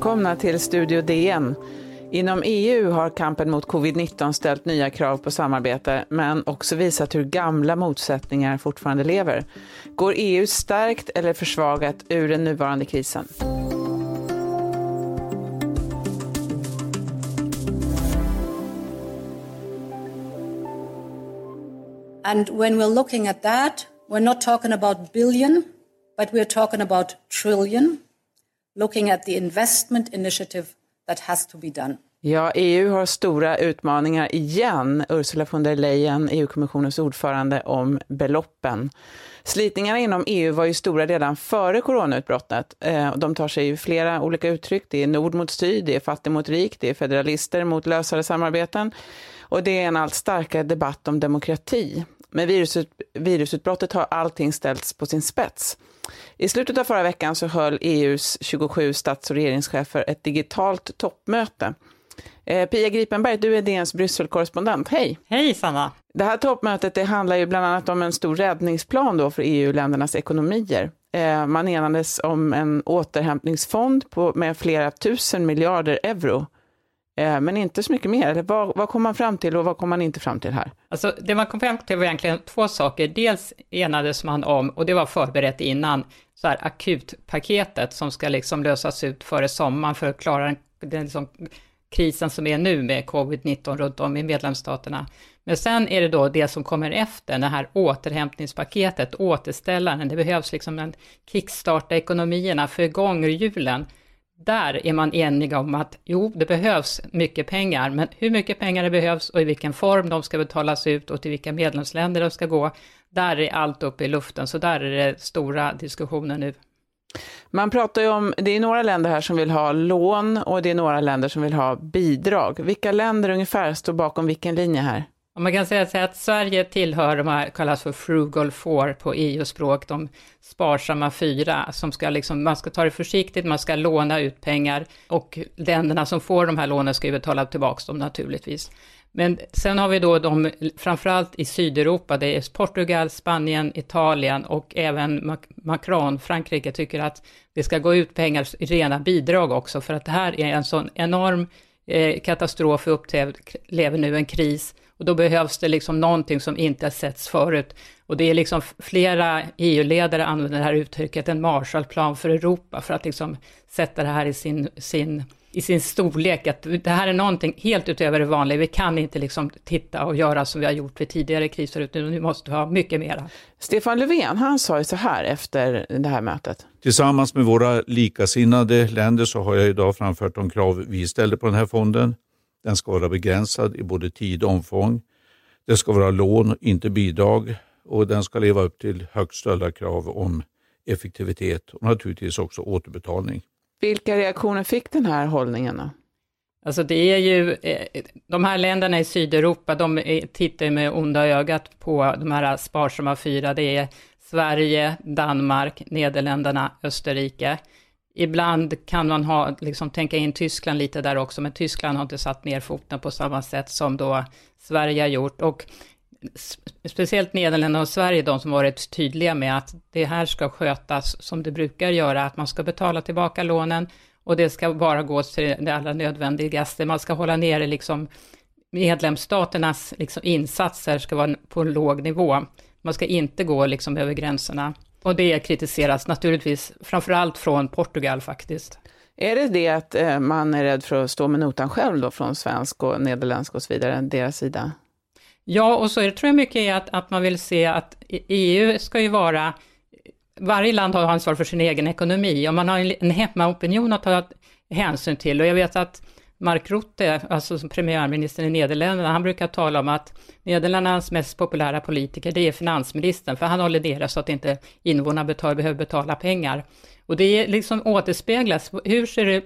Välkomna till Studio DN. Inom EU har kampen mot covid-19 ställt nya krav på samarbete, men också visat hur gamla motsättningar fortfarande lever. Går EU stärkt eller försvagat ur den nuvarande krisen? And when we're looking at that, we're not talking about billion, but we're talking about trillion, looking at the investment initiative that has to be done. Ja, EU har stora utmaningar igen. Ursula von der Leyen, EU-kommissionens ordförande, om beloppen. Slitningarna inom EU var ju stora redan före coronautbrottet. Eh, de tar sig flera olika uttryck. Det är nord mot syd, det är fattig mot rik, det är federalister mot lösare samarbeten. Och det är en allt starkare debatt om demokrati. Med virusut, virusutbrottet har allting ställts på sin spets. I slutet av förra veckan så höll EUs 27 stats och regeringschefer ett digitalt toppmöte. Eh, Pia Gripenberg, du är DNs Brysselkorrespondent. Hej! Hej Sanna! Det här toppmötet det handlar ju bland annat om en stor räddningsplan då för EU-ländernas ekonomier. Eh, man enades om en återhämtningsfond på, med flera tusen miljarder euro Eh, men inte så mycket mer. Vad, vad kom man fram till och vad kom man inte fram till här? Alltså, det man kom fram till var egentligen två saker. Dels enades man om, och det var förberett innan, så här akutpaketet som ska liksom lösas ut före sommaren för att klara den liksom, krisen som är nu med covid-19 runt om i medlemsstaterna. Men sen är det då det som kommer efter, det här återhämtningspaketet, återställaren. Det behövs liksom en kickstarta ekonomierna, få igång hjulen där är man eniga om att jo, det behövs mycket pengar, men hur mycket pengar det behövs och i vilken form de ska betalas ut och till vilka medlemsländer de ska gå, där är allt uppe i luften, så där är det stora diskussioner nu. Man pratar ju om, det är några länder här som vill ha lån och det är några länder som vill ha bidrag. Vilka länder ungefär står bakom vilken linje här? Man kan säga att Sverige tillhör de här, kallas för frugal four på EU-språk, de sparsamma fyra, som ska liksom, man ska ta det försiktigt, man ska låna ut pengar och länderna som får de här lånen ska ju betala tillbaka dem naturligtvis. Men sen har vi då de, framförallt i Sydeuropa, det är Portugal, Spanien, Italien och även Macron, Frankrike, tycker att det ska gå ut pengar i rena bidrag också, för att det här är en sån enorm eh, katastrof, vi upplever nu en kris, och då behövs det liksom någonting som inte har setts förut. Och det är liksom flera EU-ledare använder det här uttrycket, en Marshallplan för Europa, för att liksom sätta det här i sin, sin, i sin storlek, att det här är någonting helt utöver det vanliga. Vi kan inte liksom titta och göra som vi har gjort vid tidigare kriser, utan vi måste ha mycket mera. Stefan Löfven, han sa ju så här efter det här mötet. Tillsammans med våra likasinnade länder så har jag idag framfört de krav vi ställde på den här fonden. Den ska vara begränsad i både tid och omfång. Det ska vara lån, inte bidrag och den ska leva upp till högt ställda krav om effektivitet och naturligtvis också återbetalning. Vilka reaktioner fick den här hållningen då? Alltså det är ju, eh, de här länderna i Sydeuropa, de tittar med onda ögat på de här sparsamma fyra. Det är Sverige, Danmark, Nederländerna, Österrike. Ibland kan man ha, liksom, tänka in Tyskland lite där också, men Tyskland har inte satt ner foten på samma sätt som då Sverige har gjort. Och speciellt Nederländerna och Sverige, de som varit tydliga med att det här ska skötas som det brukar göra, att man ska betala tillbaka lånen och det ska bara gå till det allra nödvändigaste. Man ska hålla nere liksom medlemsstaternas liksom insatser ska vara på en låg nivå. Man ska inte gå liksom över gränserna. Och det kritiseras naturligtvis, framförallt från Portugal faktiskt. Är det det att eh, man är rädd för att stå med notan själv då från svensk och nederländsk och så vidare, deras sida? Ja, och så är det, tror jag mycket är att, att man vill se att EU ska ju vara, varje land har ansvar för sin egen ekonomi och man har en hemmaopinion att ta hänsyn till och jag vet att Mark Rutte, alltså som premiärministern i Nederländerna, han brukar tala om att Nederländernas mest populära politiker, det är finansministern, för han håller deras så att inte invånarna betal, behöver betala pengar. Och det liksom återspeglas, hur ser det,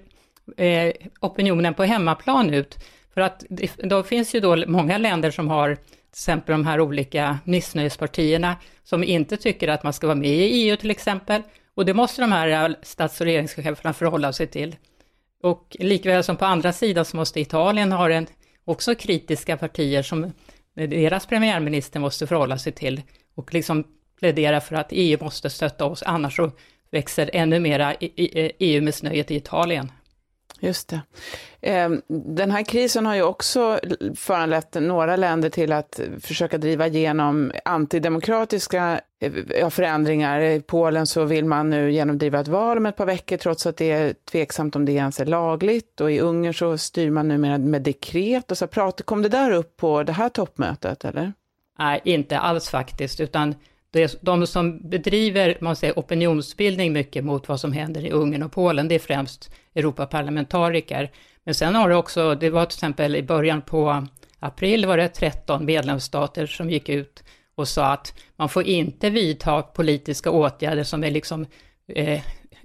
eh, opinionen på hemmaplan ut? För att då finns ju då många länder som har till exempel de här olika missnöjespartierna som inte tycker att man ska vara med i EU till exempel. Och det måste de här stats och regeringscheferna förhålla sig till. Och likväl som på andra sidan så måste Italien ha en, också kritiska partier som deras premiärminister måste förhålla sig till och liksom plädera för att EU måste stötta oss, annars så växer ännu mera e- EU-missnöjet i Italien. Just det. Ehm, den här krisen har ju också föranlett några länder till att försöka driva igenom antidemokratiska eh, förändringar. I Polen så vill man nu genomdriva ett val om ett par veckor trots att det är tveksamt om det ens är lagligt. Och i Ungern så styr man numera med, med dekret. Och så prat, kom det där upp på det här toppmötet eller? Nej, inte alls faktiskt, utan det, de som bedriver man säger, opinionsbildning mycket mot vad som händer i Ungern och Polen, det är främst Europaparlamentariker. Men sen har det också, det var till exempel i början på april var det 13 medlemsstater som gick ut och sa att man får inte vidta politiska åtgärder som är liksom eh,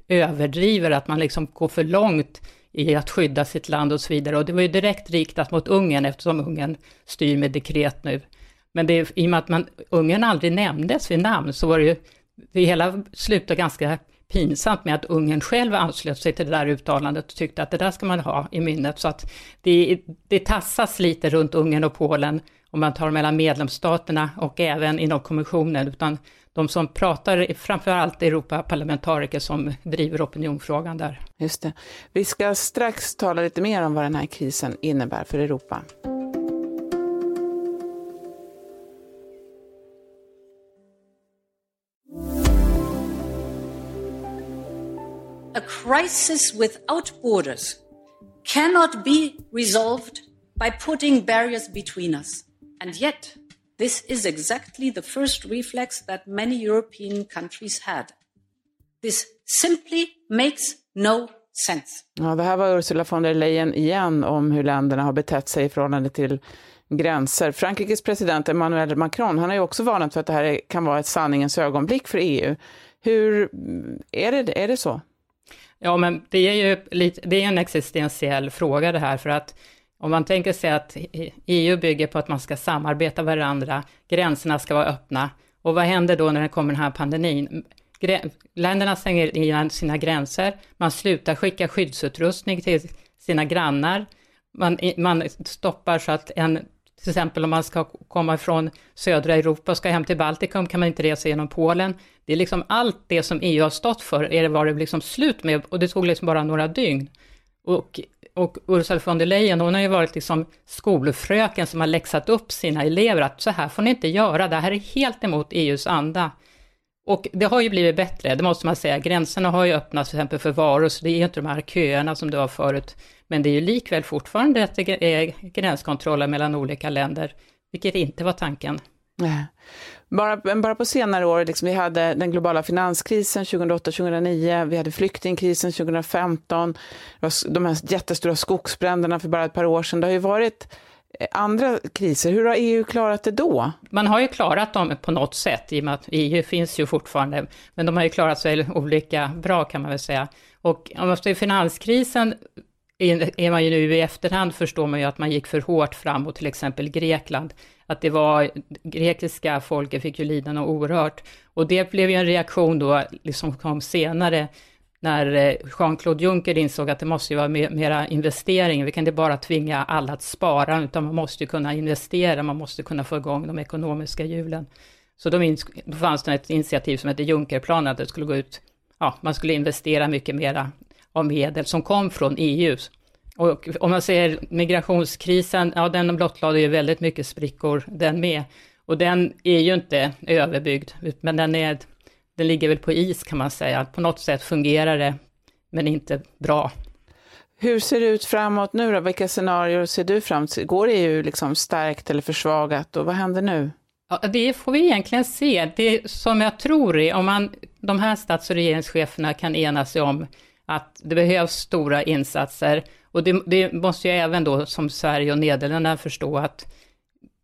överdriver, att man liksom går för långt i att skydda sitt land och så vidare. Och det var ju direkt riktat mot Ungern eftersom Ungern styr med dekret nu. Men det, i och med att man, Ungern aldrig nämndes vid namn så var det ju, det hela slutade ganska pinsamt med att Ungern själv anslöt sig till det där uttalandet och tyckte att det där ska man ha i minnet. Så att det, det tassas lite runt Ungern och Polen om man tar mellan medlemsstaterna och även inom kommissionen, utan de som pratar är framförallt Europaparlamentariker som driver opinionfrågan där. Just det. Vi ska strax tala lite mer om vad den här krisen innebär för Europa. Crisis without borders cannot be resolved by putting barriers between us. And yet, this is exactly the first reflex that many European countries had. This simply makes no sense. Ja, det här var Ursula von der Leyen igen om hur länderna har betett sig i förhållande till gränser. Frankrikes president Emmanuel Macron, han har ju också varnat för att det här kan vara ett sanningens ögonblick för EU. Hur är det, är det så? Ja, men det är ju lite, det är en existentiell fråga det här, för att om man tänker sig att EU bygger på att man ska samarbeta varandra, gränserna ska vara öppna, och vad händer då när det kommer den här pandemin? Länderna stänger igen sina gränser, man slutar skicka skyddsutrustning till sina grannar, man, man stoppar så att en till exempel om man ska komma från södra Europa och ska hem till Baltikum kan man inte resa genom Polen. Det är liksom allt det som EU har stått för, är det var det liksom slut med och det tog liksom bara några dygn. Och, och Ursula von der Leyen, hon har ju varit liksom skolfröken som har läxat upp sina elever att så här får ni inte göra, det här är helt emot EUs anda. Och det har ju blivit bättre, det måste man säga. Gränserna har ju öppnats till exempel för varor, så det är inte de här köerna som det var förut. Men det är ju likväl fortfarande att det är gränskontroller mellan olika länder, vilket inte var tanken. Nej. Bara, bara på senare år, liksom, vi hade den globala finanskrisen 2008-2009, vi hade flyktingkrisen 2015, de här jättestora skogsbränderna för bara ett par år sedan. Det har ju varit Eh, andra kriser. Hur har EU klarat det då? Man har ju klarat dem på något sätt, i och med att EU finns ju fortfarande, men de har ju klarat sig olika bra kan man väl säga. Och om man ser finanskrisen är man ju nu i efterhand förstår man ju att man gick för hårt fram mot till exempel Grekland. Att det var, grekiska folket fick ju lida något oerhört. Och det blev ju en reaktion då, liksom kom senare, när eh, Jean-Claude Juncker insåg att det måste ju vara mera investeringar. Vi kan inte bara tvinga alla att spara, utan man måste ju kunna investera, man måste kunna få igång de ekonomiska hjulen. Så då, då fanns det ett initiativ som hette Junckerplanen, att det skulle gå ut, ja, man skulle investera mycket mera av medel som kom från EU. Och om man ser migrationskrisen, ja den blottlade ju väldigt mycket sprickor den med. Och den är ju inte överbyggd, men den, är, den ligger väl på is kan man säga. På något sätt fungerar det, men inte bra. Hur ser det ut framåt nu då? Vilka scenarier ser du fram Går EU liksom stärkt eller försvagat och vad händer nu? Ja, det får vi egentligen se. Det som jag tror är, om man, de här stats och regeringscheferna kan ena sig om att det behövs stora insatser. Och det, det måste ju även då som Sverige och Nederländerna förstå att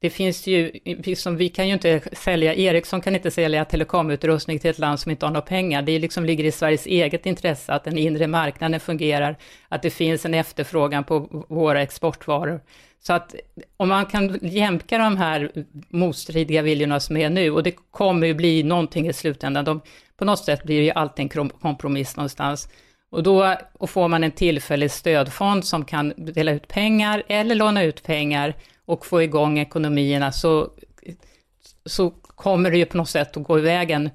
det finns ju, liksom, vi kan ju inte sälja, Ericsson kan inte sälja telekomutrustning till ett land som inte har några pengar. Det liksom ligger i Sveriges eget intresse att den inre marknaden fungerar, att det finns en efterfrågan på våra exportvaror. Så att om man kan jämka de här motstridiga viljorna som är nu, och det kommer ju bli någonting i slutändan, de, på något sätt blir ju alltid en kompromiss någonstans, och då och får man en tillfällig stödfond som kan dela ut pengar eller låna ut pengar och få igång ekonomierna så, så kommer det ju på något sätt att gå i vägen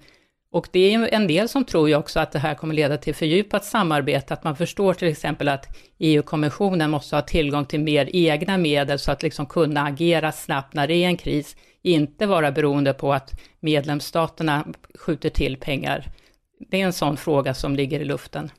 Och det är en del som tror ju också att det här kommer leda till fördjupat samarbete, att man förstår till exempel att EU-kommissionen måste ha tillgång till mer egna medel så att liksom kunna agera snabbt när det är en kris, inte vara beroende på att medlemsstaterna skjuter till pengar. Det är en sån fråga som ligger i luften.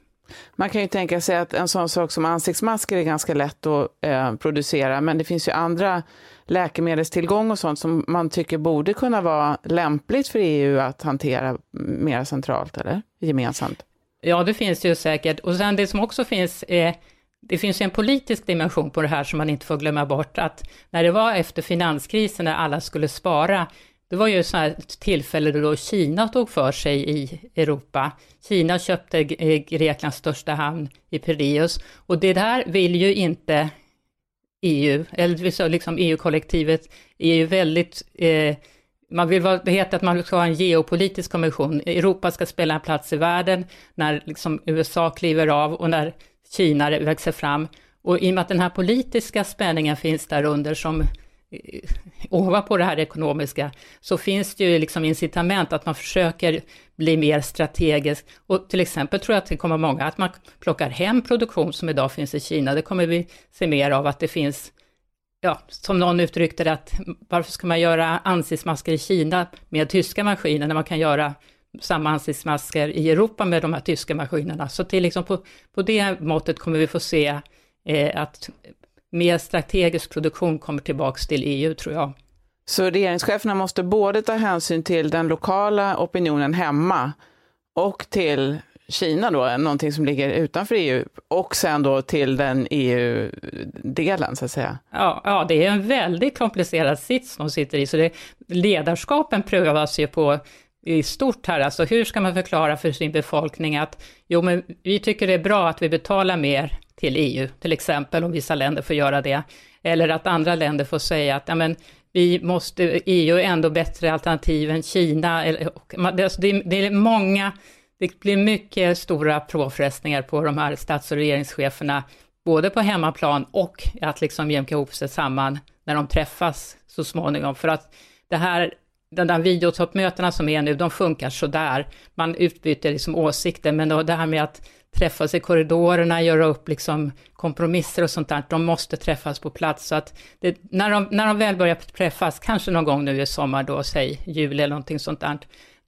Man kan ju tänka sig att en sån sak som ansiktsmasker är ganska lätt att eh, producera, men det finns ju andra läkemedelstillgång och sånt som man tycker borde kunna vara lämpligt för EU att hantera mer centralt eller gemensamt. Ja, det finns ju säkert. Och sen det som också finns är det finns en politisk dimension på det här som man inte får glömma bort, att när det var efter finanskrisen när alla skulle spara, det var ju sådana tillfälle då Kina tog för sig i Europa. Kina köpte eh, Greklands största hamn i Piraeus och det där vill ju inte EU, eller liksom EU-kollektivet är ju väldigt eh, man vill vara, det heter att man ska ha en geopolitisk kommission. Europa ska spela en plats i världen när liksom USA kliver av och när Kina växer fram. Och i och med att den här politiska spänningen finns där under som Eh, ovanpå det här ekonomiska, så finns det ju liksom incitament att man försöker bli mer strategisk. Och till exempel tror jag att det kommer många, att man plockar hem produktion som idag finns i Kina. Det kommer vi se mer av, att det finns, ja, som någon uttryckte det, att varför ska man göra ansiktsmasker i Kina med tyska maskiner, när man kan göra samma ansiktsmasker i Europa med de här tyska maskinerna. Så till liksom på, på det måttet kommer vi få se eh, att mer strategisk produktion kommer tillbaks till EU, tror jag. Så regeringscheferna måste både ta hänsyn till den lokala opinionen hemma och till Kina då, någonting som ligger utanför EU, och sen då till den EU-delen så att säga. Ja, ja, det är en väldigt komplicerad sits de sitter i, så det, ledarskapen prövas ju på i stort här, alltså hur ska man förklara för sin befolkning att jo, men vi tycker det är bra att vi betalar mer till EU, till exempel om vissa länder får göra det, eller att andra länder får säga att ja, men, vi måste, EU är ändå bättre alternativ än Kina. Alltså, det, är många, det blir mycket stora påfrestningar på de här stats och regeringscheferna, både på hemmaplan och att liksom jämka ihop sig samman när de träffas så småningom. För att det här, de där videotoppmötena som är nu, de funkar sådär. Man utbyter liksom åsikter, men det här med att träffas i korridorerna, göra upp liksom kompromisser och sånt där. De måste träffas på plats. Så att det, när, de, när de väl börjar träffas, kanske någon gång nu i sommar då, säg juli eller någonting sånt där,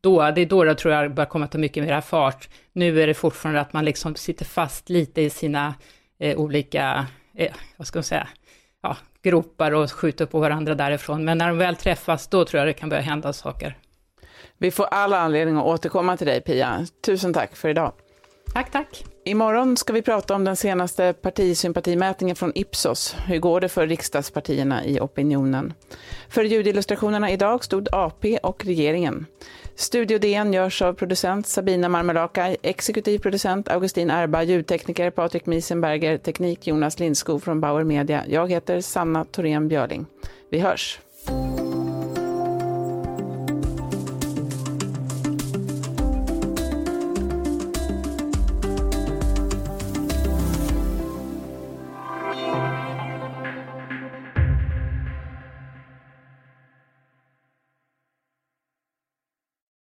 då, det är då jag tror jag börjar komma ta mycket mer fart. Nu är det fortfarande att man liksom sitter fast lite i sina eh, olika, eh, vad ska man säga, ja, gropar och skjuter på varandra därifrån. Men när de väl träffas, då tror jag det kan börja hända saker. Vi får alla anledning att återkomma till dig, Pia. Tusen tack för idag. Tack, tack. Imorgon ska vi prata om den senaste partisympatimätningen från Ipsos. Hur går det för riksdagspartierna i opinionen? För ljudillustrationerna idag stod AP och regeringen. Studio DN görs av producent Sabina Marmelakai, exekutiv producent Augustin Erba, ljudtekniker Patrik Miesenberger, teknik Jonas Lindskog från Bauer Media. Jag heter Sanna Thorén Björling. Vi hörs!